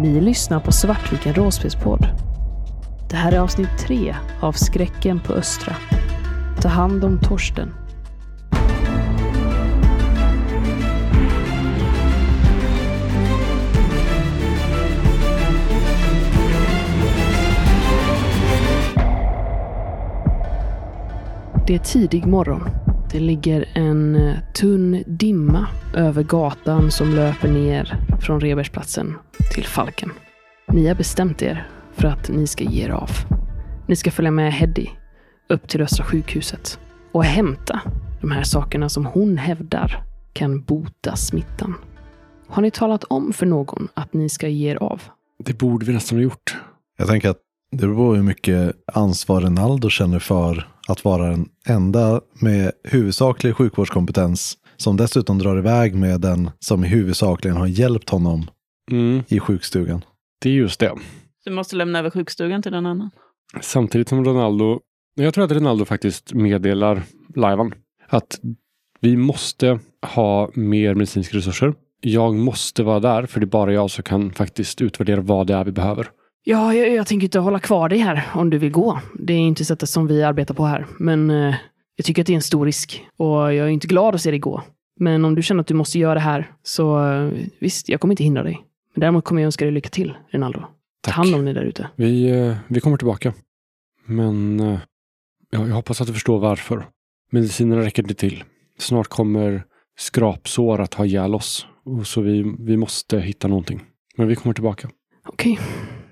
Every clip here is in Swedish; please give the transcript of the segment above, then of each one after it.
Ni lyssnar på Svartviken Råspelspodd. Det här är avsnitt tre av Skräcken på Östra. Ta hand om Torsten. Det är tidig morgon. Det ligger en eh, tunn dimma över gatan som löper ner från Rebergsplatsen till Falken. Ni har bestämt er för att ni ska ge er av. Ni ska följa med Heddy upp till Östra sjukhuset och hämta de här sakerna som hon hävdar kan bota smittan. Har ni talat om för någon att ni ska ge er av? Det borde vi nästan ha gjort. Jag tänker att det beror på hur mycket ansvar Ronaldo känner för att vara den enda med huvudsaklig sjukvårdskompetens som dessutom drar iväg med den som huvudsakligen har hjälpt honom Mm, i sjukstugan. det är just det. Du måste lämna över sjukstugan till någon annan. Samtidigt som Ronaldo, jag tror att Ronaldo faktiskt meddelar liven att vi måste ha mer medicinska resurser. Jag måste vara där för det är bara jag som kan faktiskt utvärdera vad det är vi behöver. Ja, jag, jag tänker inte hålla kvar dig här om du vill gå. Det är inte sättet som vi arbetar på här. Men eh, jag tycker att det är en stor risk och jag är inte glad att se dig gå. Men om du känner att du måste göra det här så eh, visst, jag kommer inte hindra dig. Men däremot kommer jag önska dig lycka till, Rinaldo. Ta Tack. hand om dig där ute. Vi, eh, vi kommer tillbaka. Men eh, ja, jag hoppas att du förstår varför. Medicinerna räcker inte till. Snart kommer skrapsår att ha ihjäl oss. Och så vi, vi måste hitta någonting. Men vi kommer tillbaka. Okej,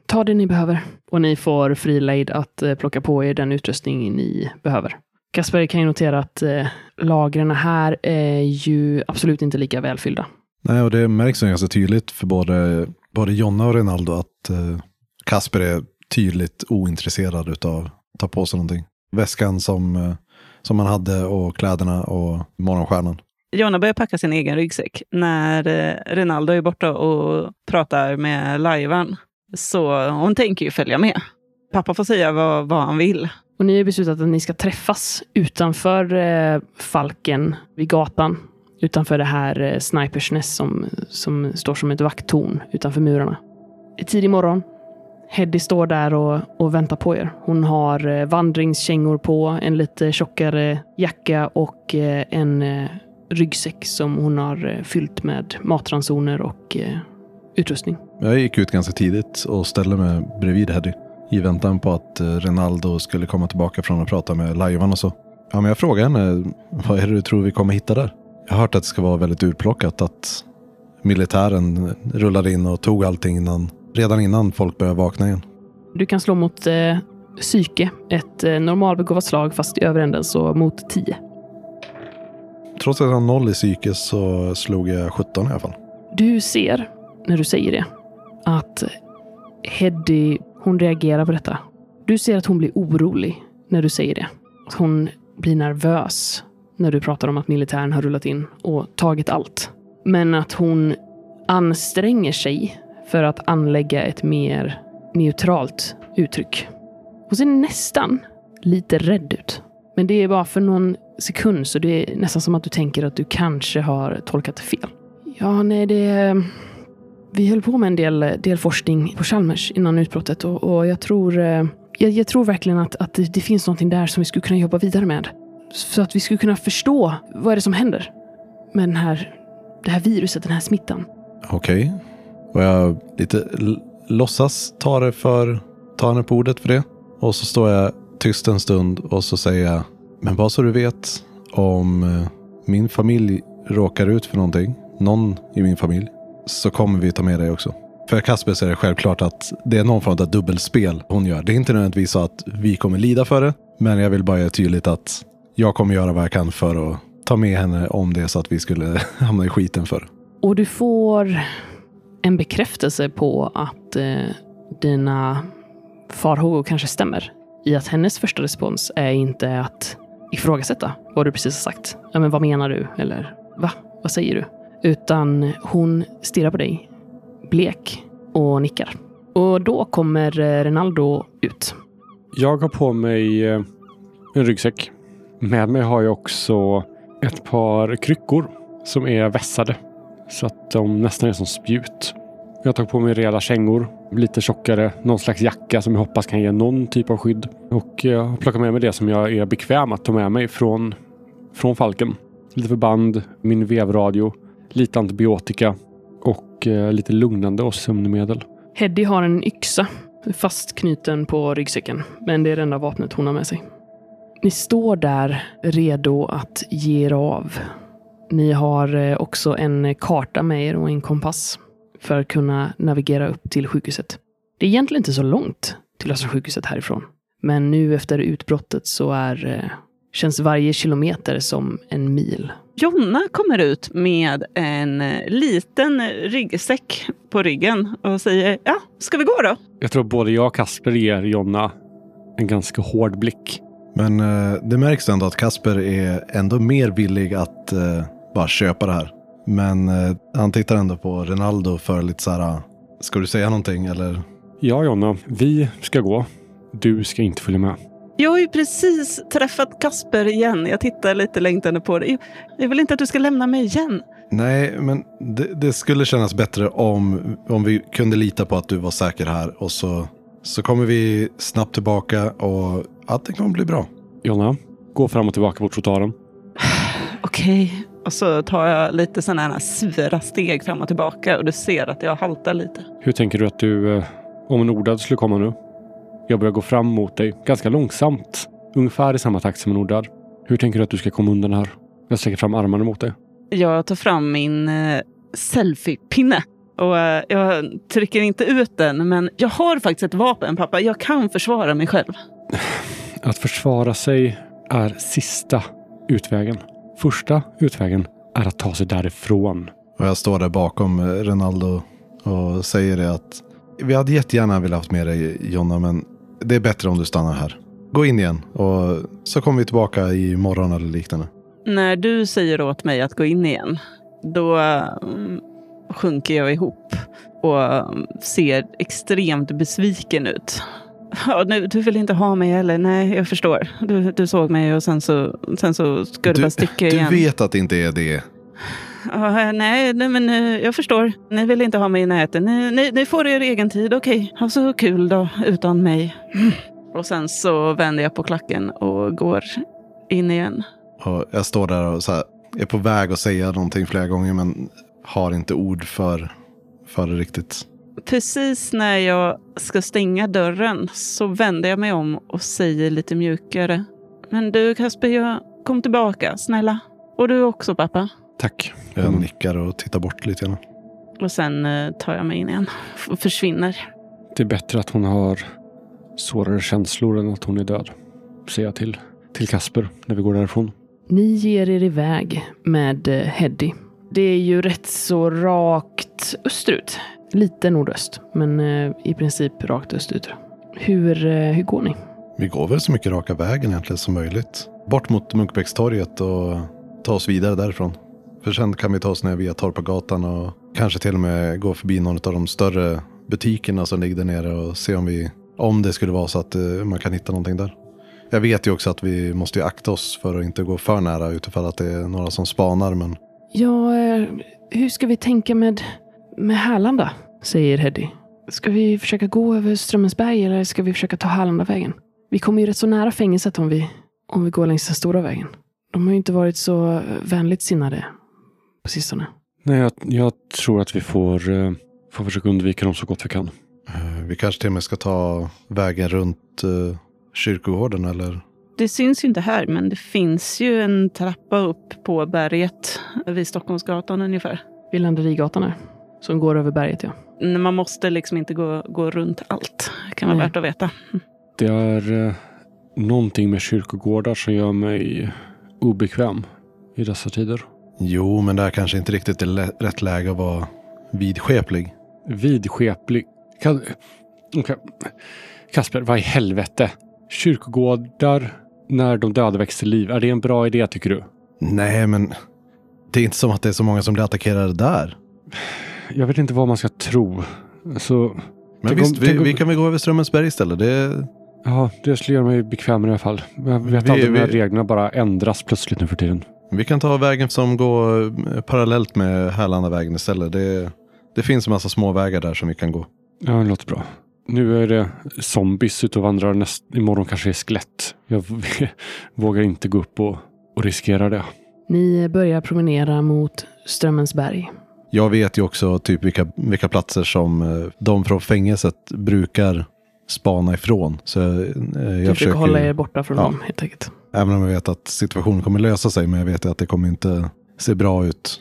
ta det ni behöver. Och ni får fri lejd att eh, plocka på er den utrustning ni behöver. Kasper kan ju notera att eh, lagren här är ju absolut inte lika välfyllda. Nej, och det märks ganska tydligt för både, både Jonna och Ronaldo att eh, Kasper är tydligt ointresserad utav att ta på sig någonting. Väskan som, eh, som han hade och kläderna och morgonstjärnan. Jonna börjar packa sin egen ryggsäck när Rinaldo är borta och pratar med lajvan. Så hon tänker ju följa med. Pappa får säga vad, vad han vill. Och ni har beslutat att ni ska träffas utanför eh, Falken vid gatan. Utanför det här eh, Snipersnäs som, som står som ett vakttorn utanför murarna. Det är tidig morgon. Heddy står där och, och väntar på er. Hon har eh, vandringskängor på, en lite tjockare jacka och eh, en eh, ryggsäck som hon har eh, fyllt med matransoner och eh, utrustning. Jag gick ut ganska tidigt och ställde mig bredvid Heddy. I väntan på att eh, Ronaldo skulle komma tillbaka från att prata med Lajvan och så. Ja, men jag frågade henne, vad är det du tror vi kommer hitta där? Jag har hört att det ska vara väldigt urplockat, att militären rullade in och tog allting innan, redan innan folk började vakna igen. Du kan slå mot eh, psyke, ett eh, normalbegåvat slag fast i övre änden så mot 10. Trots att jag har noll i psyke så slog jag 17 i alla fall. Du ser, när du säger det, att Heddy, hon reagerar på detta. Du ser att hon blir orolig när du säger det. Att Hon blir nervös när du pratar om att militären har rullat in och tagit allt. Men att hon anstränger sig för att anlägga ett mer neutralt uttryck. Hon ser nästan lite rädd ut. Men det är bara för någon sekund så det är nästan som att du tänker att du kanske har tolkat det fel. Ja, nej, det... Vi höll på med en del, eh, del forskning på Chalmers innan utbrottet och, och jag tror... Eh, jag, jag tror verkligen att, att det, det finns någonting där som vi skulle kunna jobba vidare med. Så att vi skulle kunna förstå vad är det som händer med den här, det här viruset, den här smittan. Okej. Och jag lite låtsas ta det för, ta henne på ordet för det. Och så står jag tyst en stund och så säger jag, men bara så du vet, om eh, min familj råkar ut för någonting, någon i min familj, så kommer vi ta med dig också. För Kasper så är det självklart att det är någon form av dubbelspel hon gör. Det är inte nödvändigtvis så att vi kommer lida för det, men jag vill bara göra tydligt att jag kommer göra vad jag kan för att ta med henne om det är så att vi skulle hamna i skiten för det. Och du får en bekräftelse på att eh, dina farhågor kanske stämmer. I att hennes första respons är inte att ifrågasätta vad du precis har sagt. Ja, men vad menar du? Eller va? Vad säger du? Utan hon stirrar på dig, blek och nickar. Och då kommer eh, Renaldo ut. Jag har på mig eh, en ryggsäck. Med mig har jag också ett par kryckor som är vässade. Så att de nästan är som spjut. Jag har tagit på mig rejäla kängor, lite tjockare, någon slags jacka som jag hoppas kan ge någon typ av skydd. Och jag har plockat med mig det som jag är bekväm att ta med mig från, från Falken. Lite förband, min vevradio, lite antibiotika och eh, lite lugnande och sömnmedel. Heddy har en yxa fastknuten på ryggsäcken, men det är det enda vapnet hon har med sig. Ni står där redo att ge er av. Ni har eh, också en karta med er och en kompass för att kunna navigera upp till sjukhuset. Det är egentligen inte så långt till Östra sjukhuset härifrån. Men nu efter utbrottet så är, eh, känns varje kilometer som en mil. Jonna kommer ut med en eh, liten ryggsäck på ryggen och säger ja, ska vi gå då? Jag tror både jag och Kasper ger Jonna en ganska hård blick. Men eh, det märks ändå att Kasper är ändå mer villig att eh, bara köpa det här. Men eh, han tittar ändå på Ronaldo för lite så här, ska du säga någonting eller? Ja, Jonna, vi ska gå. Du ska inte följa med. Jag har ju precis träffat Kasper igen. Jag tittar lite längtande på dig. Jag vill inte att du ska lämna mig igen. Nej, men det, det, skulle kännas bättre om, om vi kunde lita på att du var säker här och så, så kommer vi snabbt tillbaka och allting kommer bli bra. Jonna, gå fram och tillbaka mot trottoaren. Okej. Och så tar jag lite sådana här svira steg fram och tillbaka och du ser att jag haltar lite. Hur tänker du att du, eh, om en ordad skulle komma nu? Jag börjar gå fram mot dig, ganska långsamt. Ungefär i samma takt som en ordad. Hur tänker du att du ska komma undan här? Jag sträcker fram armarna mot dig. Jag tar fram min eh, selfie-pinne. Och eh, jag trycker inte ut den, men jag har faktiskt ett vapen, pappa. Jag kan försvara mig själv. Att försvara sig är sista utvägen. Första utvägen är att ta sig därifrån. Och jag står där bakom eh, Ronaldo och säger det att vi hade jättegärna velat ha med dig Jonna, men det är bättre om du stannar här. Gå in igen och så kommer vi tillbaka i morgon eller liknande. När du säger åt mig att gå in igen, då mm, sjunker jag ihop och ser extremt besviken ut. Ja, nu, du vill inte ha mig heller. Nej, jag förstår. Du, du såg mig och sen så, sen så ska du, Du, bara sticka du igen. vet att det inte är det. Ja, nej, nej, men eh, jag förstår. Ni vill inte ha mig i näten. Ni, ni, ni får er egen tid. Okej, ha så kul då, utan mig. Och sen så vänder jag på klacken och går in igen. Och jag står där och så här, är på väg att säga någonting flera gånger men har inte ord för, för det riktigt. Precis när jag ska stänga dörren så vänder jag mig om och säger lite mjukare. Men du Kasper, jag kom tillbaka, snälla. Och du också pappa. Tack. Jag Mm. nickar och tittar bort lite grann. Och sen eh, tar jag mig in igen och försvinner. Det är bättre att hon har svårare känslor än att hon är död. Säger jag till, till Kasper när vi går därifrån. Ni ger er iväg med eh, Heddy. Det är ju rätt så rakt österut. Lite nordöst, men eh, i princip rakt österut. Hur, hur går ni? Vi går väl så mycket raka vägen egentligen som möjligt. Bort mot Munkbäckstorget och ta oss vidare därifrån. För sen kan vi ta oss ner via Torpagatan och kanske till och med gå förbi någon av de större butikerna som ligger där nere och se om vi, om det skulle vara så att eh, man kan hitta någonting där. Jag vet ju också att vi måste ju akta oss för att inte gå för nära utifall att det är några som spanar men Ja, eh, hur ska vi tänka med, med Härlanda? Säger Heddy. Ska vi försöka gå över Strömmensberg eller ska vi försöka ta Härlandavägen? Vi kommer ju rätt så nära fängelset om vi, om vi går längs den stora vägen. De har ju inte varit så eh, vänligt sinnade på sistone. Nej, jag, jag tror att vi får, eh, får försöka undvika dem så gott vi kan. eh, vi kanske till och med ska ta vägen runt eh, kyrkogården eller Det syns ju inte här, men det finns ju en trappa upp på berget vid Stockholmsgatan ungefär. Vid Landerigatan här. Som går över berget, ja. Man måste liksom inte gå, gå runt allt. Det kan vara Nej. värt att veta. Det är eh, någonting med kyrkogårdar som gör mig obekväm i dessa tider. Jo, men det här kanske inte riktigt är rätt läge att vara vidskeplig. Vidskeplig. Kan... Okej. Kasper, vad i helvete? Kyrkogårdar när de döda växer till liv. Är det en bra idé tycker du? Nej, men det är inte som att det är så många som blir attackerade där. Jag vet inte vad man ska tro. Så, Men visst, om- vi, om- vi kan väl gå över Strömmensberg istället. Det, ja, det skulle göra mig bekvämare i alla fall. Jag vet Vi- aldrig när vi- reglerna bara ändras plötsligt nu för tiden. Vi kan ta vägen som går eh, parallellt med Härlandavägen istället. Det, det finns en massa små vägar där som vi kan gå. Ja, det låter bra. Nu är det zombies ute och vandrar. Näst, imorgon kanske det är skelett. Jag vågar inte gå upp och, och riskera det. Ni börjar promenera mot Strömmensberg. Jag vet ju också typ vilka, vilka platser som eh, de från fängelset brukar spana ifrån. Så eh, jag Du försöker försöker, hålla er borta från Ja. dem helt enkelt. Även om jag vet att situationen kommer lösa sig, men jag vet att det kommer inte se bra ut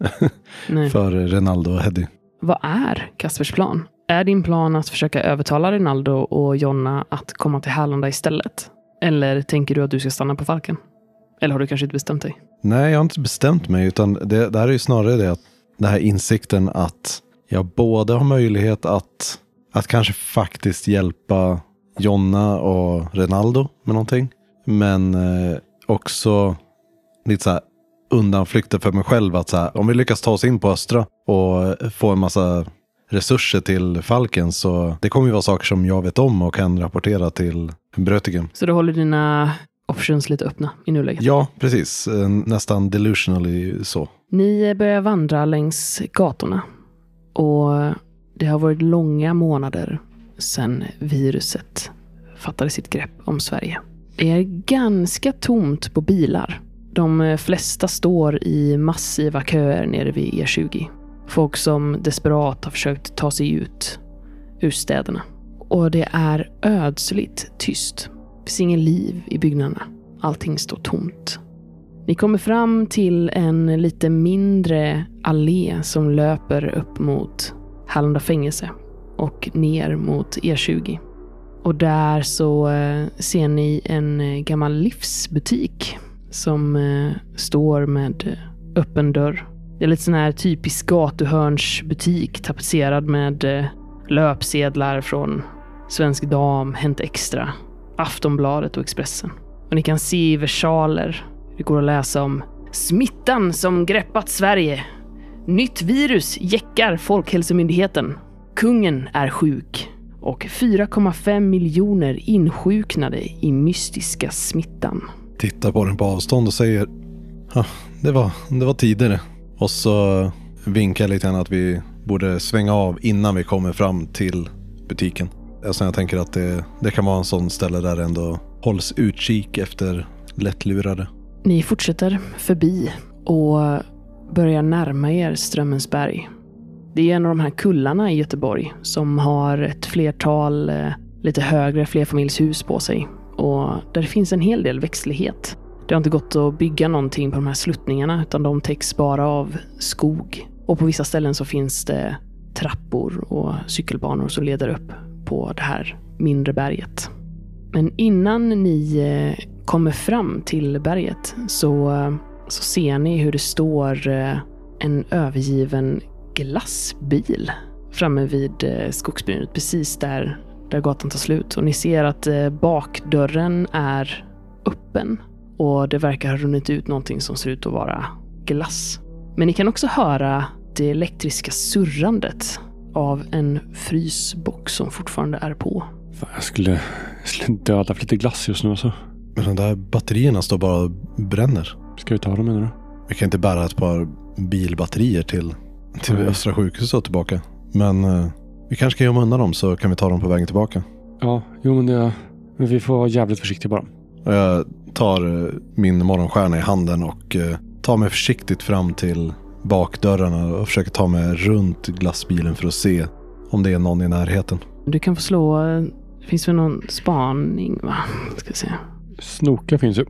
för Renaldo och Heddy. Vad är Kaspers plan? Är din plan att försöka övertala Rinaldo och Jonna att komma till Härlanda istället? Eller tänker du att du ska stanna på Falken? Eller har du kanske inte bestämt dig? Nej, jag har inte bestämt mig, utan det, det här är ju snarare det att den här insikten att jag både har möjlighet att, att kanske faktiskt hjälpa Jonna och Renaldo med någonting, men eh, också lite så här undanflykter för mig själv att så här, om vi lyckas ta oss in på Östra och få en massa resurser till Falken så det kommer ju vara saker som jag vet om och kan rapportera till Brötigen. Så du håller dina options lite öppna i nuläget? Ja, precis. Eh, Nästan delusionally så. Ni börjar vandra längs gatorna. Och det har varit långa månader sedan viruset fattade sitt grepp om Sverige. Det är ganska tomt på bilar. De eh, flesta står i massiva köer nere vid E20. Folk som desperat har försökt ta sig ut ur städerna. Och det är ödsligt tyst. Det finns ingen liv i byggnaderna. Allting står tomt. Ni kommer fram till en lite mindre allé som löper upp mot Hallunda fängelse och ner mot E20. Och där så eh, ser ni en eh, gammal livsbutik som eh, står med öppen dörr. Det är lite sån här typisk gatuhörnsbutik tapetserad med löpsedlar från Svensk Dam, Hänt Extra, Aftonbladet och Expressen. Och ni kan se i versaler det går att läsa om smittan som greppat Sverige. Nytt virus jäckar Folkhälsomyndigheten. Kungen är sjuk. Och 4,5 miljoner insjuknade i mystiska smittan. tittar på den på avstånd och säger ja, det var, det var tidigare. Och så vinkar lite grann att vi borde svänga av innan vi kommer fram till butiken. Alltså jag tänker att det, det kan vara en sån ställe där det ändå hålls utkik efter lättlurade. Ni fortsätter förbi och börjar närma er Strömmensberg. Det är en av de här kullarna i Göteborg som har ett flertal eh, lite högre flerfamiljshus på sig och där det finns en hel del växtlighet. Det har inte gått att bygga någonting på de här sluttningarna utan de täcks bara av skog. Och på vissa ställen så finns det trappor och cykelbanor som leder upp på det här mindre berget. Men innan ni eh, kommer fram till berget så, eh, så ser ni hur det står en övergiven glassbil framme vid eh, skogsbrynet, precis där, där gatan tar slut. Och ni ser att eh, bakdörren är öppen och det verkar ha runnit ut någonting som ser ut att vara glass. Men ni kan också höra det elektriska surrandet av en frysbox som fortfarande är på. Fan, jag, skulle, jag skulle döda för lite glass just nu alltså. Men de där batterierna står bara och bränner. Ska vi ta dem menar du? Vi kan inte bära ett par bilbatterier till, till. Östra sjukhuset och tillbaka. Men eh, vi kanske kan gömma undan dem så kan vi ta dem på vägen tillbaka. Ja, jo men det... Men vi får vara jävligt försiktiga bara. Och jag tar eh, min morgonstjärna i handen och eh, tar mig försiktigt fram till bakdörrarna och försöker ta mig runt glassbilen för att se om det är någon i närheten. Du kan få slå... eh, Det finns väl någon spaning, va? Ska se. Snoka finns ju.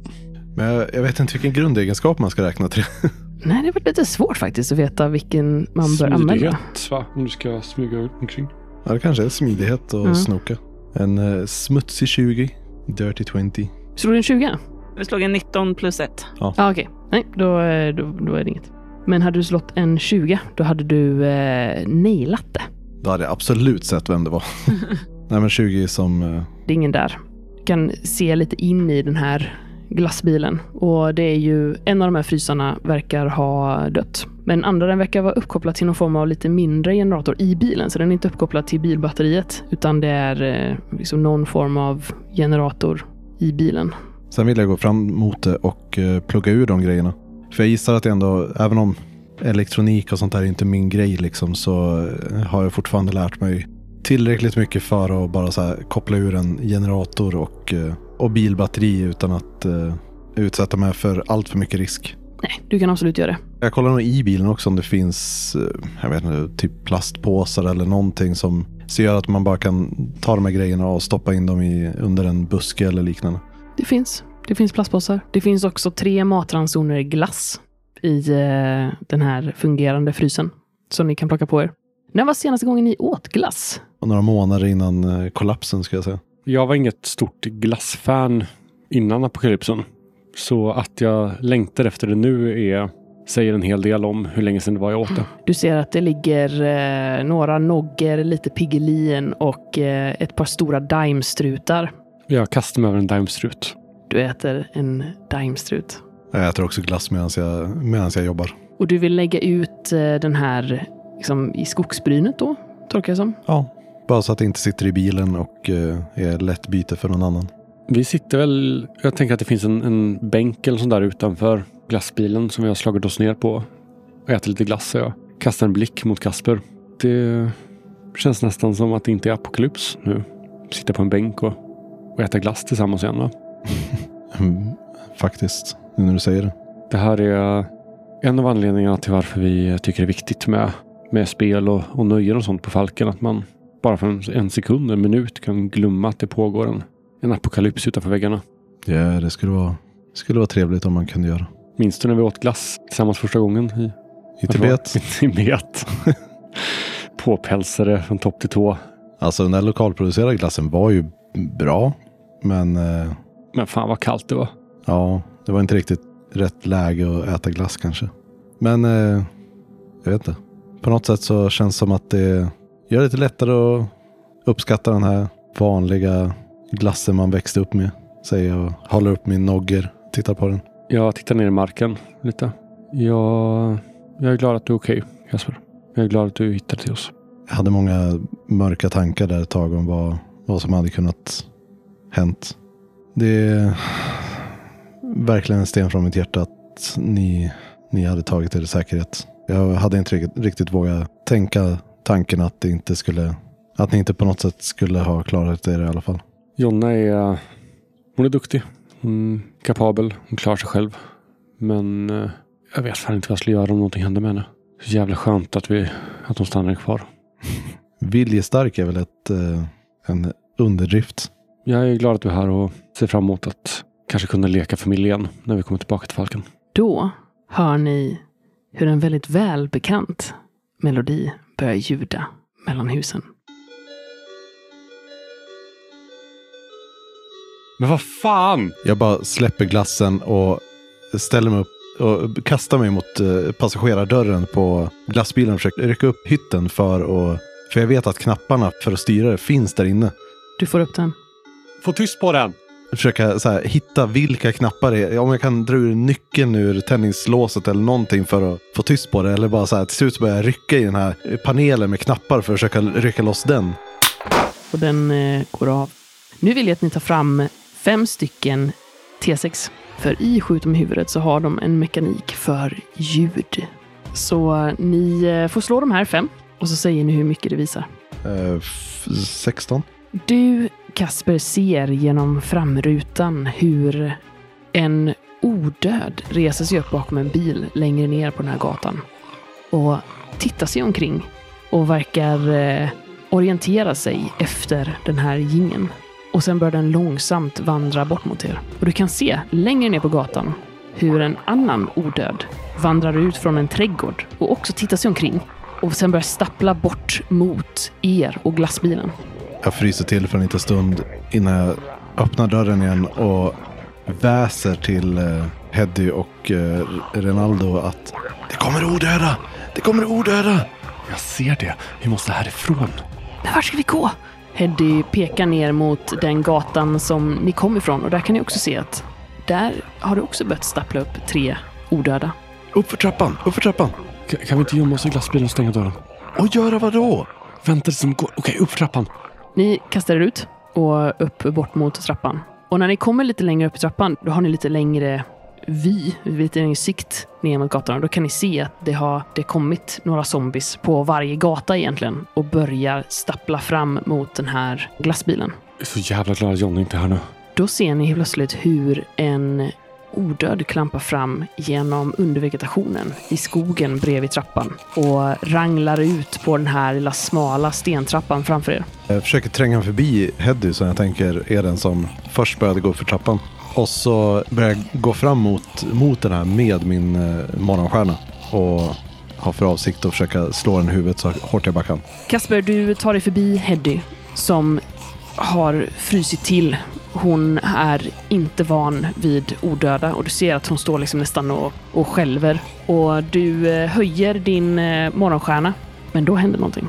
Men jag, jag vet inte vilken grundegenskap man ska räkna till. Nej, det har varit lite svårt faktiskt att veta vilken man bör använda. Smidighet va? Om du ska smyga omkring. Ja, det kanske är smidighet och Ja. snoka. En eh, smutsig 20. Dirty 20. Slår du en 20? Vi slog en 19 plus 1. Ja, okej. Nej, då, eh, då, då är det inget. Men hade du slått en 20, då hade du eh, nailat det. Då hade jag absolut sett vem det var. Nej men 20 som... eh, Det är ingen där. Du kan se lite in i den här glassbilen. Och det är ju, en av de här frysarna verkar ha dött. Men andra den verkar vara uppkopplad till någon form av lite mindre generator i bilen. Så den är inte uppkopplad till bilbatteriet. Utan det är eh, liksom någon form av generator i bilen. Sen vill jag gå fram mot det och eh, plugga ur de grejerna. För jag gissar att det ändå, även om elektronik och sånt där är inte min grej liksom så eh, har jag fortfarande lärt mig tillräckligt mycket för att bara så här, koppla ur en generator och, eh, och bilbatteri utan att uh, utsätta mig för allt för mycket risk. Nej, du kan absolut göra det. Jag kollar nog i bilen också om det finns eh, jag vet inte, typ plastpåsar eller någonting som ser att man bara kan ta de här grejerna och stoppa in dem i, under en buske eller liknande. Det finns. Det finns plastpåsar. Det finns också tre matransoner glass i eh, den här fungerande frysen som ni kan plocka på er. När var senaste gången ni åt glass? Och några månader innan eh, kollapsen ska jag säga. Jag var inget stort glassfan innan apokalypsen. Så att jag längtar efter det nu är, säger en hel del om hur länge sedan det var jag åt det. Du ser att det ligger eh, några nogger, lite Piggelin och eh, ett par stora daimstrutar. Jag kastar mig över en daimstrut. Du äter en daimstrut. Jag äter också glass medan jag, medans jag jobbar. Och du vill lägga ut eh, den här liksom, i skogsbrynet då, tolkar jag som? Ja, bara så att det inte sitter i bilen och eh, är lätt byte för någon annan. Vi sitter väl, jag tänker att det finns en, en bänk eller sånt där utanför glassbilen som vi har slagit oss ner på. Och äter lite glass. Jag kastar en blick mot Kasper. Det känns nästan som att det inte är apokalyps nu. Sitta på en bänk och, och äta glass tillsammans igen. Va? Mm, Faktiskt, nu när du säger det. Det här är en av anledningarna till varför vi tycker det är viktigt med, med spel och, och nöjen och sånt på Falken. Att man bara för en, en sekund, en minut kan glömma att det pågår en, en apokalyps utanför väggarna. Ja, det skulle vara, skulle vara trevligt om man kunde göra. Minns du när vi åt glass tillsammans första gången? I, I Tibet. I Tibet. Påpälsade från topp till tå. Alltså den där lokalproducerade glassen var ju bra. Men eh, Men fan vad kallt det var. ja, det var inte riktigt rätt läge att äta glass kanske. Men eh, jag vet inte. På något sätt så känns det som att det gör det lite lättare att uppskatta den här vanliga glassen man växte upp med. Säger jag och håller upp min nogger, tittar på den. Jag tittar ner i marken lite. Jag, jag är glad att du är okej, Kasper. Jag är glad att du hittade till oss. Jag hade många mörka tankar där ett tag om vad, vad som hade kunnat hänt. Det är verkligen en sten från mitt hjärta att ni, ni hade tagit er säkerhet. Jag hade inte riktigt, riktigt vågat tänka tanken att, det inte skulle, att ni inte på något sätt skulle ha klarat er i alla fall. Jonna är, hon är duktig. Hon är kapabel. Hon klarar sig själv. Men eh, jag vet fan inte vad jag skulle göra om någonting hände med henne. Så jävla skönt att, vi, att hon stannar kvar. Viljestark är väl ett, eh, en underdrift. Jag är glad att du är här och ser fram emot att kanske kunna leka familj igen när vi kommer tillbaka till Falken. Då hör ni hur en väldigt välbekant melodi börjar ljuda mellan husen. Men vad fan! Jag bara släpper glassen och ställer mig upp och kastar mig mot eh, passagerardörren på glassbilen och försöker rycka upp hytten för att för jag vet att knapparna för att styra det finns där inne. Du får upp den. Få tyst på den! Försöka så här, hitta vilka knappar det är. Om jag kan dra ur nyckeln ur tändningslåset eller någonting för att få tyst på det. Eller bara så här, till slut börjar jag rycka i den här panelen med knappar för att försöka rycka loss den. Och den eh, går av. Nu vill jag att ni tar fram fem stycken T6. För i Skjut om huvudet så har de en mekanik för ljud. Så eh, ni eh, får slå de här fem och så säger ni hur mycket det visar. Eh, f- 16. Du, Kasper, ser genom framrutan hur en odöd reser sig upp bakom en bil längre ner på den här gatan. Och tittar sig omkring och verkar eh, orientera sig efter den här gingen. Och sen börjar den långsamt vandra bort mot er. Och du kan se längre ner på gatan hur en annan odöd vandrar ut från en trädgård och också tittar sig omkring. Och sen börjar stappla bort mot er och glassbilen. Jag fryser till för en liten stund innan jag öppnar dörren igen och väser till eh, Heddy och eh, Renaldo att det kommer odöda! Det kommer odöda! Jag ser det. Vi måste härifrån. Men vart ska vi gå? Heddy pekar ner mot den gatan som ni kom ifrån och där kan ni också se att där har det också börjat stappla upp tre odöda. Upp för trappan! Upp för trappan! Kan, kan vi inte gömma oss i glassbilen och stänga dörren? Och göra vad då? Vänta tills de går. Okej, upp för trappan. Ni kastar er ut och upp bort mot trappan. Och när ni kommer lite längre upp i trappan, då har ni lite längre vy, lite längre sikt ner mot gatorna. Då kan ni se att det har det kommit några zombies på varje gata egentligen och börjar stappla fram mot den här glassbilen. Jag är så jävla glad att Johnny inte är här nu. Då ser ni helt plötsligt hur en odöd klampar fram genom undervegetationen i skogen bredvid trappan och ranglar ut på den här lilla smala stentrappan framför er. Jag försöker tränga förbi Heddy som jag tänker är den som först började gå för trappan. Och så börjar jag gå fram mot, mot den här med min eh, morgonstjärna. Och har för avsikt att försöka slå den i huvudet så hårt jag bara kan. Kasper, du tar dig förbi Heddy som har frusit till. Hon är inte van vid odöda och du ser att hon står liksom nästan och, och skälver. Och du eh, höjer din eh, morgonstjärna. Men då händer någonting.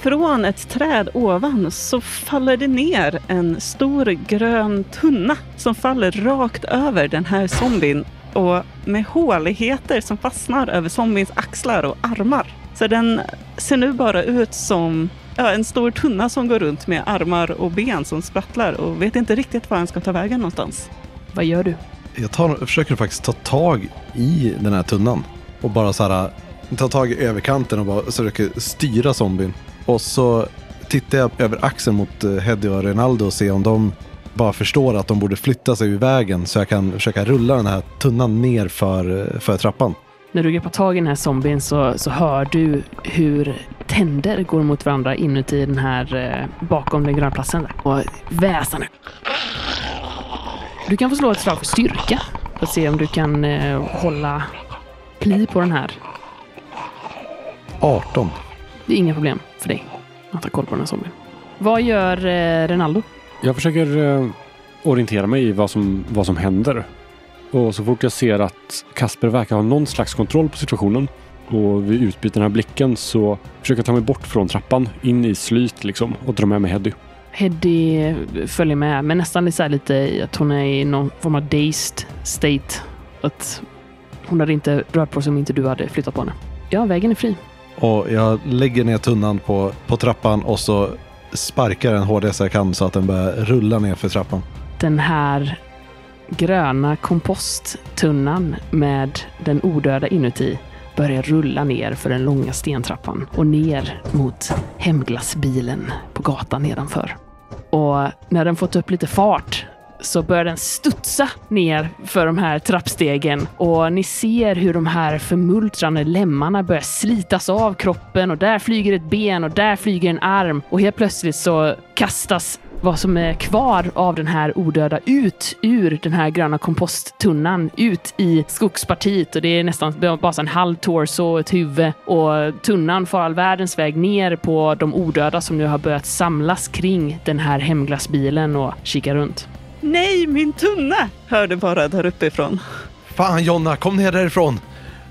Från ett träd ovan så faller det ner en stor grön tunna som faller rakt över den här zombien och med håligheter som fastnar över zombiens axlar och armar. Så den ser nu bara ut som ja, en stor tunna som går runt med armar och ben som sprattlar och vet inte riktigt var den ska ta vägen någonstans. Vad gör du? Jag, tar, jag försöker faktiskt ta tag i den här tunnan. Och bara så här ta tag i överkanten och bara försöker styra zombien. Och så tittar jag över axeln mot eh, Heddy och Ronaldo och ser om de bara förstår att de borde flytta sig ur vägen så jag kan försöka rulla den här tunnan ner för, för trappan. När du greppar tag i den här zombien så, så hör du hur tänder går mot varandra inuti den här eh, bakom den gröna platsen där. Och väsande. Du kan få slå ett slag för styrka för att se om du kan eh, hålla pli på den här. 18. Det är inga problem för dig att ha koll på den här zombien. Vad gör eh, Renaldo? Jag försöker eh, orientera mig i vad som, vad som händer. Och så fort jag ser att Kasper verkar ha någon slags kontroll på situationen och vi utbyter den här blicken så försöker jag ta mig bort från trappan in i slyt liksom och dra med mig Heddy. Heddy följer med, men nästan så här lite i att hon är i någon form av dazed state. Att hon hade inte rört på sig om inte du hade flyttat på henne. Ja, vägen är fri. Och jag lägger ner tunnan på, på trappan och så sparkar den hårdast jag kan så att den börjar rulla ner för trappan. Den här gröna komposttunnan med den odöda inuti börjar rulla ner för den långa stentrappan och ner mot hemglassbilen på gatan nedanför. Och när den fått upp lite fart så börjar den studsa ner för de här trappstegen och ni ser hur de här förmultrande lemmarna börjar slitas av kroppen och där flyger ett ben och där flyger en arm och helt plötsligt så kastas vad som är kvar av den här odöda ut ur den här gröna komposttunnan, ut i skogspartiet och det är nästan bara en halv torso och ett huvud och tunnan får all världens väg ner på de odöda som nu har börjat samlas kring den här hemglassbilen och kika runt. Nej, min tunna! Hörde bara där uppifrån. Fan Jonna, kom ner därifrån!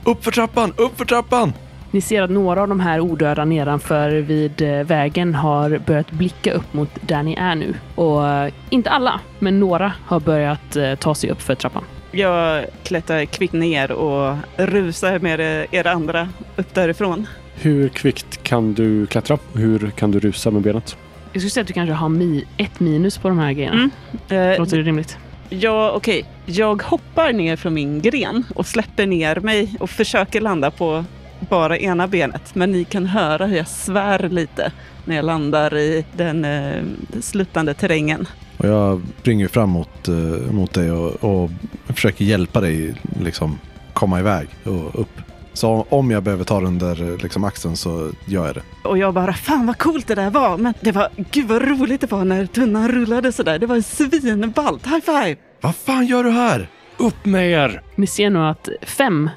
Upp för trappan, upp för trappan! Ni ser att några av de här odöda nedanför vid eh, vägen har börjat blicka upp mot där ni är nu. Och eh, inte alla, men några har börjat eh, ta sig upp för trappan. Jag klättrar kvickt ner och rusar med er andra upp därifrån. Hur kvickt kan du klättra? Hur kan du rusa med benet? Jag skulle säga att du kanske har mi ett minus på de här grejerna. Mm. Eh, Låter det rimligt? Ja, okej. Jag hoppar ner från min gren och släpper ner mig och försöker landa på bara ena benet. Men ni kan höra hur jag svär lite när jag landar i den eh, sluttande terrängen. Och jag springer fram mot, eh, mot dig och, och försöker hjälpa dig liksom komma iväg och upp. Så om jag behöver ta den under eh, liksom, axeln så gör jag det. Och jag bara, fan vad coolt det där var. Men det var, gud vad roligt det var när tunnan rullade sådär. Det var svinballt. High five! Vad fan gör du här? Upp med er! Ni ser nu att fem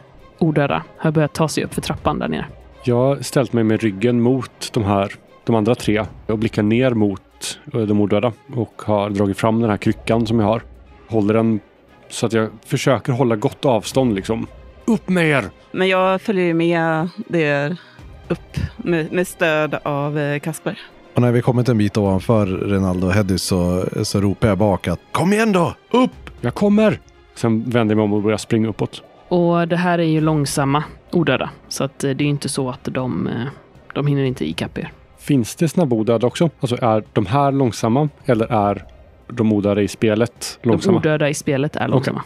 odöda har börjat ta sig upp för trappan där nere. Jag har ställt mig med ryggen mot de här, de andra tre och blickar ner mot eh, de odöda och har dragit fram den här kryckan som jag har. Håller den så att jag försöker hålla gott avstånd liksom. Upp med er! Men jag följer med er upp med, med stöd av eh, Kasper. Och när vi kommit en bit ovanför Renaldo och Heddy så, så ropar jag bak att Kom igen då! Upp! Jag kommer! Sen vänder jag mig om och börjar springa uppåt. Och det här är ju långsamma odöda. Så att eh, det är inte så att de, eh, de hinner inte ikapp er. Finns det snabbodöda också? Alltså är de här långsamma eller är de odöda i spelet De långsamma? odöda i spelet är långsamma.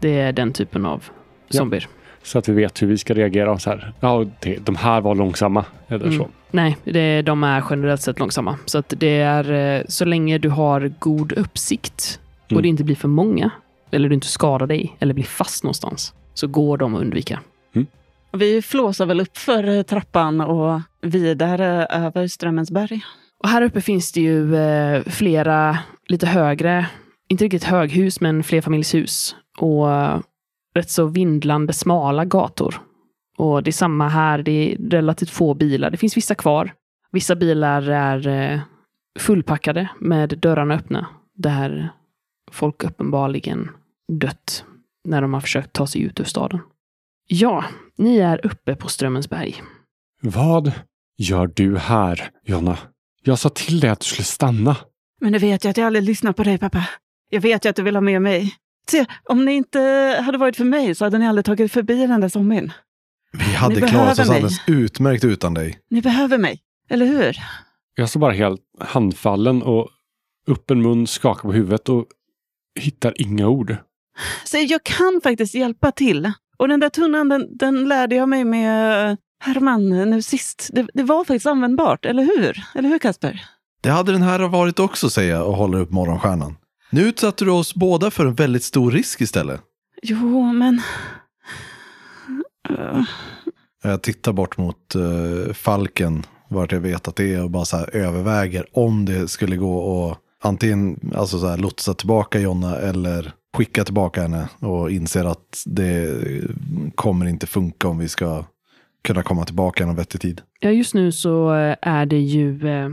Det är den typen av Ja. zombier. Så att vi vet hur vi ska reagera. Så här. Ja, det, de här var långsamma. Eller Mm. så. Nej, det, de är generellt sett långsamma. Så att det är eh, så länge du har god uppsikt och Mm. det inte blir för många, eller du inte skadar dig eller blir fast någonstans, så går de att undvika. Vi flåsar väl upp för trappan och vidare över Strömmensberg. Och här uppe finns det ju eh, flera lite högre, inte riktigt höghus, men flerfamiljshus. Och rätt så vindlande smala gator. Och det är samma här, det är relativt få bilar. Det finns vissa kvar. Vissa bilar är eh, fullpackade med dörrarna öppna. Där folk uppenbarligen dött när de har försökt ta sig ut ur staden. Ja, ni är uppe på Strömmensberg. Vad gör du här, Jonna? Jag sa till dig att du skulle stanna. Men du vet ju att jag aldrig lyssnar på dig, pappa. Jag vet ju att du vill ha med mig. Se, om ni inte hade varit för mig så hade ni aldrig tagit förbi den där zombien. Vi hade Ni klarat oss mig. alldeles utmärkt utan dig. Ni behöver mig, eller hur? Jag står bara helt handfallen och öppen mun, skakar på huvudet och hittar inga ord. Så jag kan faktiskt hjälpa till. Och den där tunnan, den, den lärde jag mig med Herman nu sist. Det, det var faktiskt användbart, eller hur? Eller hur, Kasper? Det hade den här varit också, säger jag och håller upp morgonstjärnan. Nu utsatte du oss båda för en väldigt stor risk istället. Jo, men... Eh, Jag tittar bort mot eh, Falken, vart jag vet att det är och bara så här överväger om det skulle gå och antingen alltså så här, lotsa tillbaka Jonna eller skicka tillbaka henne och inser att det kommer inte funka om vi ska kunna komma tillbaka i någon vettig tid. Ja, just nu så eh, är det ju eh,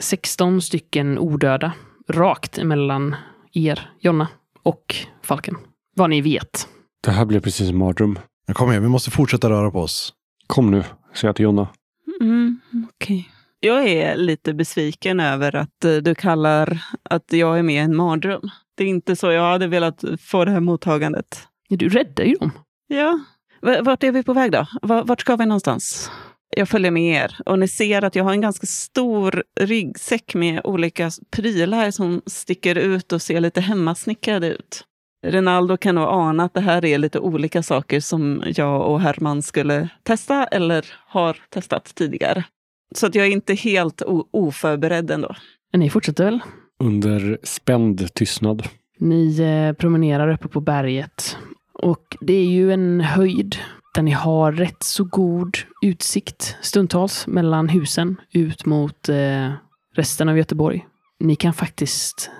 16 stycken odöda rakt emellan er, Jonna, och Falken. Vad ni vet. Det här blev precis en mardröm. Men kom igen, vi måste fortsätta röra på oss. Kom nu, säger jag till Jonna. Mm, okej. Jag är lite besviken över att eh, du kallar att jag är med i en mardröm. Det är inte så jag hade velat få det här mottagandet. Du räddar ju dem. Ja, vart är vi på väg då? Va- Vart ska vi någonstans? Jag följer med er och ni ser att jag har en ganska stor ryggsäck med olika prylar som sticker ut och ser lite hemmasnickrade ut. Renaldo kan nog ana att det här är lite olika saker som jag och Herman skulle testa eller har testat tidigare. Så att jag är inte helt oförberedd ändå. Men ni fortsätter väl? Under spänd tystnad. Ni eh, promenerar uppe på berget. Och det är ju en höjd där ni har rätt så god utsikt stundtals mellan husen ut mot eh, resten av Göteborg. Ni kan faktiskt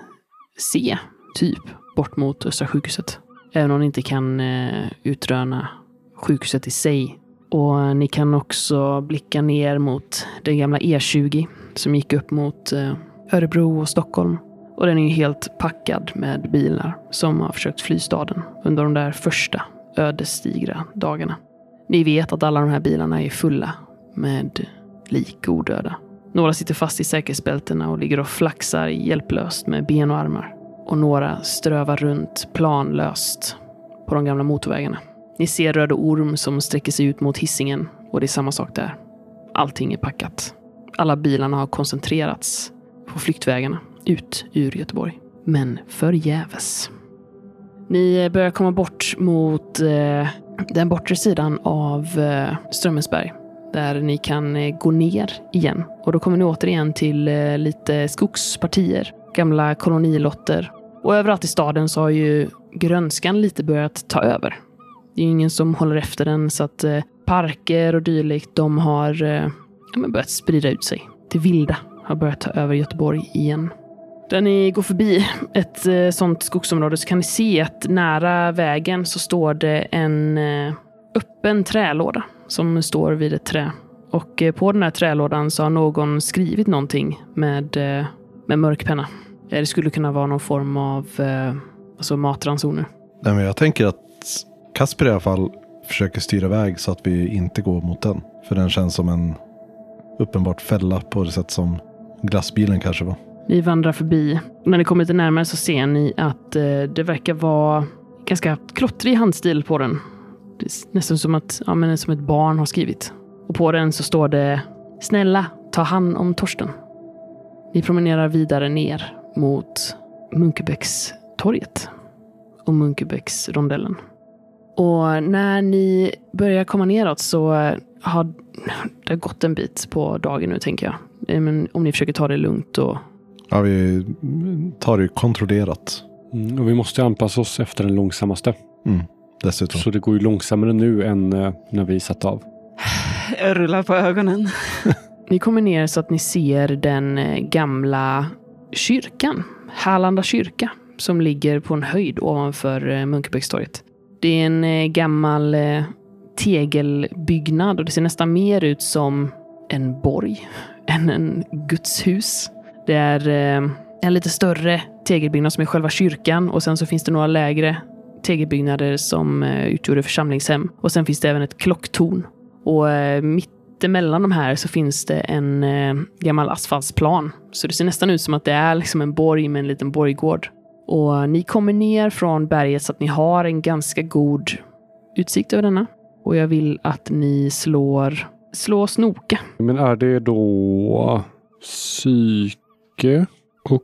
se, typ, bort mot Östra sjukhuset. Även om ni inte kan eh, utröna sjukhuset i sig. Och ni kan också blicka ner mot den gamla E20 som gick upp mot eh, Örebro och Stockholm. Och den är ju helt packad med bilar som har försökt fly staden under de där första ödesdigra dagarna. Ni vet att alla de här bilarna är fulla med lik odöda. Några sitter fast i säkerhetsbältena och ligger och flaxar hjälplöst med ben och armar. Och några strövar runt planlöst på de gamla motorvägarna. Ni ser Röde Orm som sträcker sig ut mot hissingen och det är samma sak där. Allting är packat. Alla bilarna har koncentrerats på flyktvägarna ut ur Göteborg. Men förgäves. Ni eh, börjar komma bort mot eh, den bortre sidan av eh, Strömmensberg. Där ni kan eh, gå ner igen. Och då kommer ni återigen till eh, lite skogspartier, gamla kolonilotter. Och överallt i staden så har ju grönskan lite börjat ta över. Det är ju ingen som håller efter den så att eh, parker och dylikt, de har eh, ja, börjat sprida ut sig. Det vilda har börjat ta över Göteborg igen. Där ni går förbi ett eh, sånt skogsområde så kan ni se att nära vägen så står det en eh, öppen trälåda som står vid ett trä. Och eh, på den här trälådan så har någon skrivit någonting med, eh, med mörk penna. Eh, det skulle kunna vara någon form av eh, alltså matransoner. Nej, men jag tänker att Kasper i alla fall försöker styra väg så att vi inte går mot den. För den känns som en uppenbart fälla på det sätt som glassbilen kanske var. Ni vandrar förbi. När ni kommer lite närmare så ser ni att eh, det verkar vara ganska klottrig handstil på den. Det är nästan som att ja, men som ett barn har skrivit. Och på den så står det Snälla, ta hand om Torsten. Ni promenerar vidare ner mot Munkebäckstorget. och Munkebäcksrondellen. Och när ni börjar komma neråt så har det gått en bit på dagen nu tänker jag. Eh, Men om ni försöker ta det lugnt och Ja, vi tar det kontrollerat. Mm, och vi måste anpassa oss efter den långsammaste. Mm, dessutom. Så det går ju långsammare nu än eh, när vi satt av. Jag rullar på ögonen. Ni kommer ner så att ni ser den eh, gamla kyrkan, Härlanda kyrka, som ligger på en höjd ovanför Munkebäckstorget. Det är en gammal tegelbyggnad och det ser nästan mer ut som en borg än en gudshus. Det är eh, en lite större tegelbyggnad som är själva kyrkan och sen så finns det några lägre tegelbyggnader som eh, utgjorde församlingshem. Och sen finns det även ett klocktorn. Och eh, mitt emellan de här så finns det en gammal asfaltsplan. Så det ser nästan ut som att det är liksom en borg med en liten borggård. Och ni kommer ner från berget så att ni har en ganska god utsikt över denna. Och jag vill att ni slår, slå snoka. Men är det då psyke och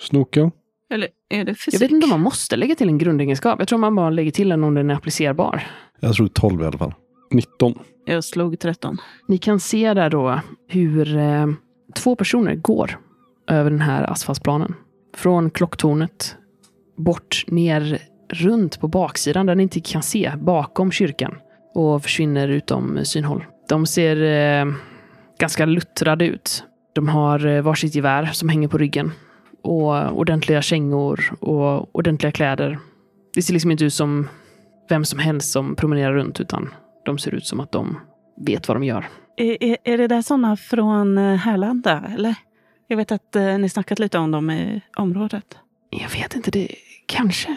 snoka? Eller är det fysik? Jag vet inte om man måste lägga till en grundegenskap. Jag tror man bara lägger till den om den är applicerbar. Jag tror 12 i alla fall. 19. Jag slog 13. Ni kan se där då hur eh, två personer går över den här asfaltsplanen. Från klocktornet bort ner runt på baksidan där ni inte kan se bakom kyrkan och försvinner utom synhåll. De ser eh, ganska luttrade ut. De har eh, varsitt gevär som hänger på ryggen och ordentliga kängor och ordentliga kläder. Det ser liksom inte ut som vem som helst som promenerar runt utan de ser ut som att de vet vad de gör. Är, är, är det där sådana från eh, Härlanda, eller? Jag vet att eh, ni snackat lite om dem i området. Jag vet inte, det kanske.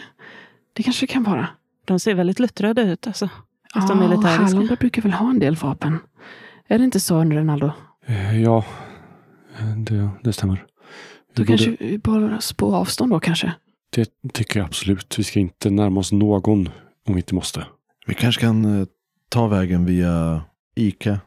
Det kanske kan vara. De ser väldigt luttrade ut, alltså. De Ja. Härlanda brukar väl ha en del vapen. Är det inte så, Renaldo? Eh, Ja, det, det stämmer. Då Vi kanske borde- vi bara oss på avstånd då kanske? Det tycker jag absolut. Vi ska inte närma oss någon om vi inte måste. Vi kanske kan eh, ta vägen via Ica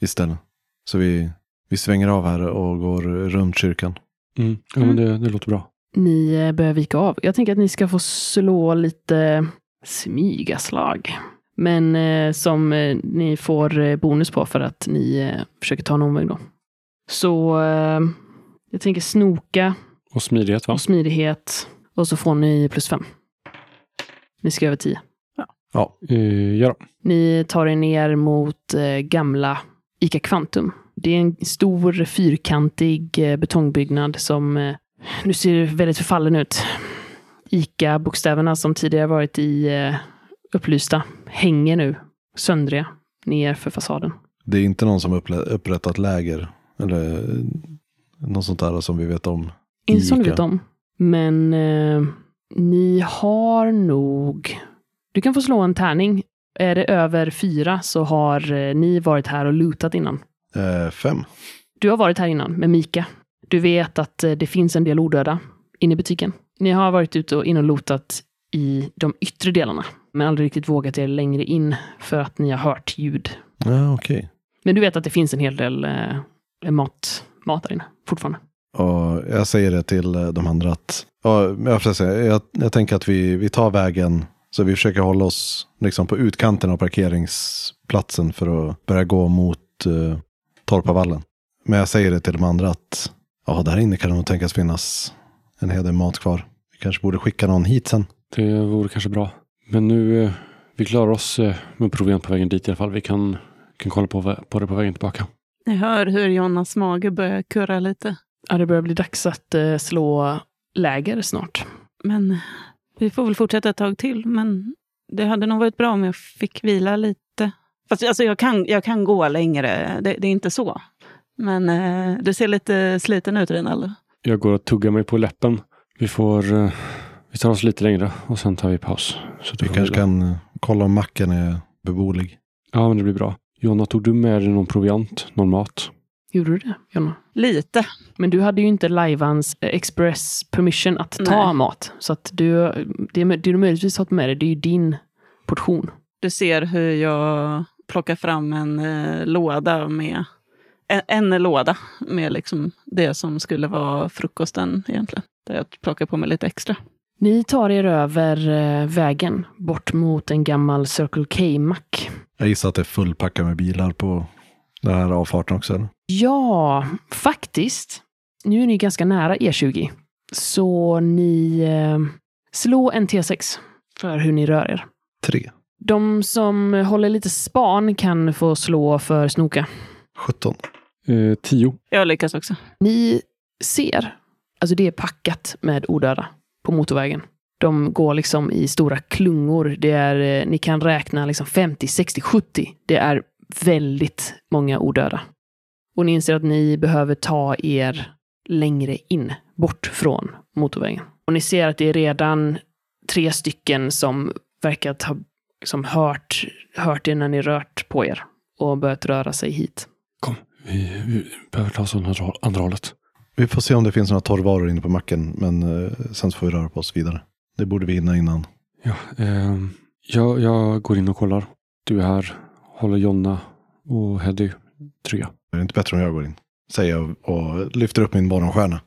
istället. Så vi, vi svänger av här och går runt kyrkan. Mm. Ja, men det, det låter bra. Ni eh, börjar vika av. Jag tänker att ni ska få slå lite smygaslag. Men eh, som eh, ni får eh, bonus på för att ni eh, försöker ta en omväg då. Så eh, jag tänker snoka Och smidighet va? och smidighet. Och så får ni plus fem. Ni ska över tio. Eh, ja då. Ni tar er ner mot eh, gamla ICA Kvantum. Det är en stor fyrkantig eh, betongbyggnad som eh, nu ser väldigt förfallen ut. ICA-bokstäverna som tidigare varit i eh, upplysta hänger nu söndriga ner för fasaden. Det är inte någon som upprättat läger. Eller eh, något sånt där som vi vet om. Inte som Ica. vet om. Men eh, ni har nog... Du kan få slå en tärning. Är det över fyra så har eh, ni varit här och lutat innan. Eh, fem. Du har varit här innan med Mika. Du vet att eh, det finns en del odöda inne i butiken. Ni har varit ute och in och lotat i de yttre delarna, men aldrig riktigt vågat er längre in för att ni har hört ljud. Ja, okej. Men du vet att det finns en hel del eh, mat, mat där inne fortfarande. Och jag säger det till eh, de andra att, ja, jag, får säga, jag, jag tänker att vi, vi tar vägen, så vi försöker hålla oss liksom på utkanten av parkeringsplatsen för att börja gå mot uh, Torpavallen. Men jag säger det till de andra att, ja, där inne kan det nog tänkas finnas en hel del mat kvar. Vi kanske borde skicka någon hit sen. Det vore kanske bra. Men nu, eh, vi klarar oss eh, med proviant på vägen dit i alla fall. Vi kan, kan kolla på, på det på vägen tillbaka. Jag hör hur Jonas mage börjar kurra lite. Ja, det börjar bli dags att eh, slå läger snart. Men vi får väl fortsätta ett tag till. Men det hade nog varit bra om jag fick vila lite. Fast alltså, jag, kan, jag kan gå längre, det, det är inte så. Men eh, du ser lite sliten ut, Rinaldo. Jag går och tuggar mig på läppen. Vi får, eh, vi tar oss lite längre och sen tar vi paus. Så Vi kanske kan eh, kolla om macken är beboelig. Ja, men det blir bra. Jonna, tog du med dig någon proviant? Någon mat? Gjorde du det, Jonna? Lite. Men du hade ju inte Lajvans eh, express permission att ta Nej. mat. Så att du, det, det du möjligtvis har med dig, det är ju din portion. Du ser hur jag plockar fram en eh, låda med en, en låda med liksom det som skulle vara frukosten egentligen. Där jag plockar på mig lite extra. Ni tar er över eh, vägen bort mot en gammal Circle K-mack. Jag gissar att det är fullpackat med bilar på den här avfarten också. Eller? Ja, faktiskt. Nu är ni ganska nära E20. Så ni eh, slå en T6 för hur ni rör er. Tre. De som håller lite span kan få slå för snoka. 17. Eh, tio. Jag lyckas också. Ni ser, alltså det är packat med odöda på motorvägen. De går liksom i stora klungor. Det är, eh, ni kan räkna liksom 50, 60, 70. Det är väldigt många odöda. Och ni inser att ni behöver ta er längre in, bort från motorvägen. Och ni ser att det är redan tre stycken som verkar ha liksom hört, hört er när ni rört på er och börjat röra sig hit. Kom, vi, vi behöver ta oss åt andra- andra hållet. Vi får se om det finns några torrvaror inne på macken. Men eh, sen får vi röra på oss vidare. Det borde vi hinna innan. Ja, ehm, jag, jag går in och kollar. Du är här, håller Jonna och Heddy trygga. Är det inte bättre om jag går in? Säger jag och lyfter upp min morgonstjärna.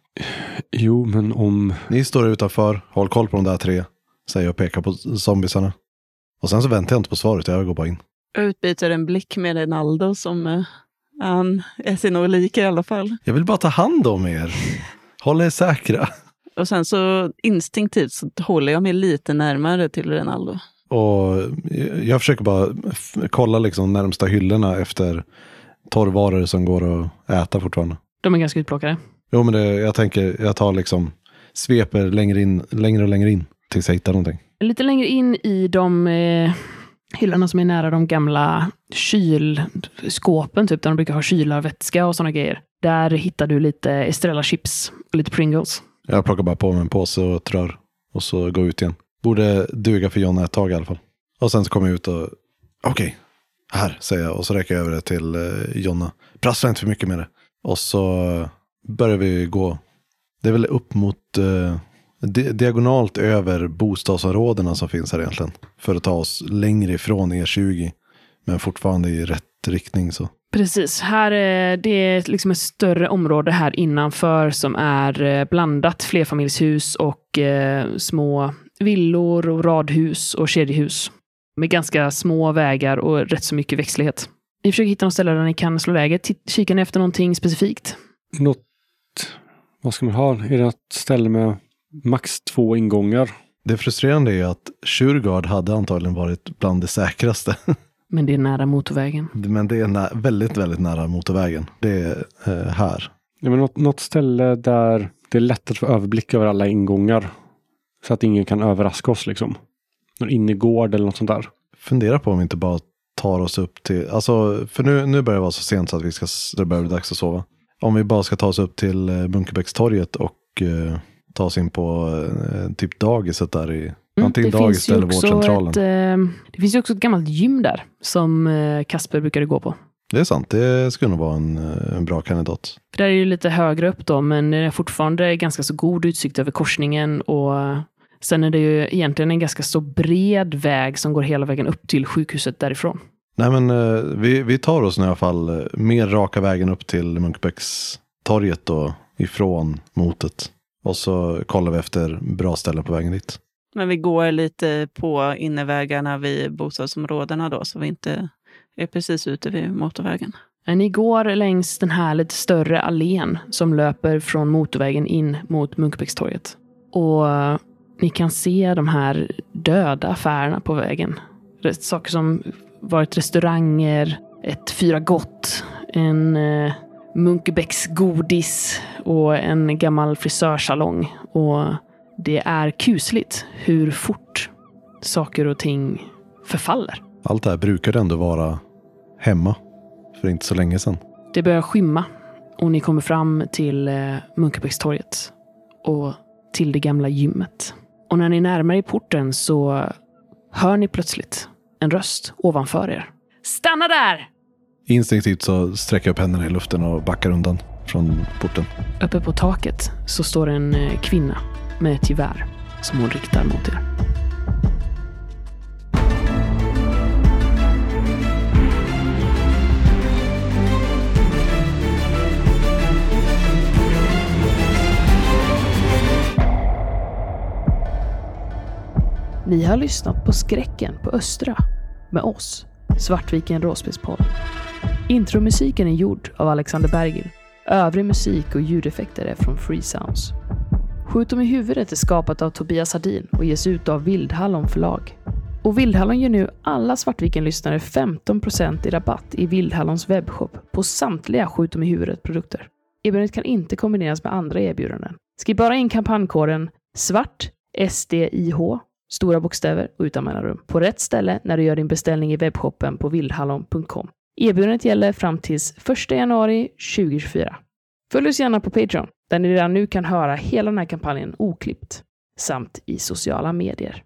Jo, men om... Ni står utanför, håll koll på de där tre. Säger jag och pekar på zombisarna. Och sen så väntar jag inte på svaret, jag går bara in. Jag utbyter en blick med Renaldo som han är sig nog lik i alla fall. Jag vill bara ta hand om er. Håll er säkra. Och sen så instinktivt så håller jag mig lite närmare till Renaldo. Och jag försöker bara kolla liksom närmsta hyllorna efter torrvaror som går att äta fortfarande. De är ganska utplockade. Jo, men det, jag tänker, jag tar liksom sveper längre, in, längre och längre in tills jag hittar någonting. Lite längre in i de eh, hyllorna som är nära de gamla kylskåpen, typ där de brukar ha kylarvätska och sådana grejer. Där hittar du lite Estrella chips och lite Pringles. Jag plockar bara på mig en påse och ett rör och så går jag ut igen. Borde duga för Jonna ett tag i alla fall. Och sen så kommer jag ut och okej, här säger jag och så räcker jag över det till eh, Jonna. Prassla inte för mycket med det. Och så börjar vi gå. Det är väl upp mot eh, di- diagonalt över bostadsområdena som finns här egentligen. För att ta oss längre ifrån E20. Men fortfarande i rätt riktning så. Precis. Här är, det är liksom ett större område här innanför som är eh, blandat flerfamiljshus och eh, små villor och radhus och kedjehus. Med ganska små vägar och rätt så mycket växtlighet. Ni försöker hitta något ställe där ni kan slå läger. Titt- Kikar ni efter någonting specifikt? Något... Vad ska man ha? Är det ett ställe med max två ingångar? Det frustrerande är att Shurgard hade antagligen varit bland det säkraste. Men det är nära motorvägen. Men det är nä- väldigt, väldigt nära motorvägen. Det är eh, här. Ja, men något, något ställe där det är lätt att få överblick över alla ingångar. Så att ingen kan överraska oss liksom. Någon innergård eller något sånt där. Fundera på om vi inte bara tar oss upp till, alltså för nu, nu börjar det vara så sent så att vi ska, det börjar bli dags att sova. Om vi bara ska ta oss upp till eh, Bunkerbäckstorget och eh, ta oss in på eh, typ dagiset där i, antingen Mm, det dagis eller vårdcentralen. Ett, eh, det finns ju också ett gammalt gym där som eh, Kasper brukade gå på. Det är sant, det skulle nog vara en, eh, en bra kandidat. För där är ju lite högre upp då, men det är fortfarande ganska så god utsikt över korsningen och sen är det ju egentligen en ganska så bred väg som går hela vägen upp till sjukhuset därifrån. Nej men eh, vi, vi tar oss i alla fall eh, mer raka vägen upp till Munkebäckstorget då ifrån motet. Och så kollar vi efter bra ställen på vägen dit. Men vi går lite på innervägarna vid bostadsområdena då, så vi inte är precis ute vid motorvägen. Ni går längs den här lite större allén som löper från motorvägen in mot Munkbäckstorget. Och ni kan se de här döda affärerna på vägen. Saker som varit restauranger, ett Fyra Gott, en eh, Munkebäcks godis och en gammal frisörsalong. Och det är kusligt hur fort saker och ting förfaller. Allt det här brukade ändå vara hemma för inte så länge sedan. Det börjar skymma och ni kommer fram till eh, Munkebäckstorget och till det gamla gymmet. Och när ni närmar er porten så hör ni plötsligt en röst ovanför er. Stanna där! Instinktivt så sträcker jag upp händerna i luften och backar undan från porten. Uppe på taket så står en eh, kvinna med ett gevär som hon riktar mot er. Ni har lyssnat på Skräcken på Östra med oss, Svartviken Råspelspodd. Intromusiken är gjord av Alexander Bergil. Övrig musik och ljudeffekter är från Free Sounds. Skjut dem i huvudet är skapat av Tobias Hardin och ges ut av Vildhallon förlag. Och Vildhallon ger nu alla Svartviken-lyssnare 15% i rabatt i Vildhallons webbshop på samtliga Skjut dem i huvudet-produkter. Erbjudandet kan inte kombineras med andra erbjudanden. Skriv bara in kampankoden SVART, SDIH, stora bokstäver och utan mellanrum, på rätt ställe när du gör din beställning i webbshoppen på vildhallon.com. Erbjudandet gäller fram till 1 januari 2024. Följ oss gärna på Patreon, där ni redan nu kan höra hela den här kampanjen oklippt, samt i sociala medier.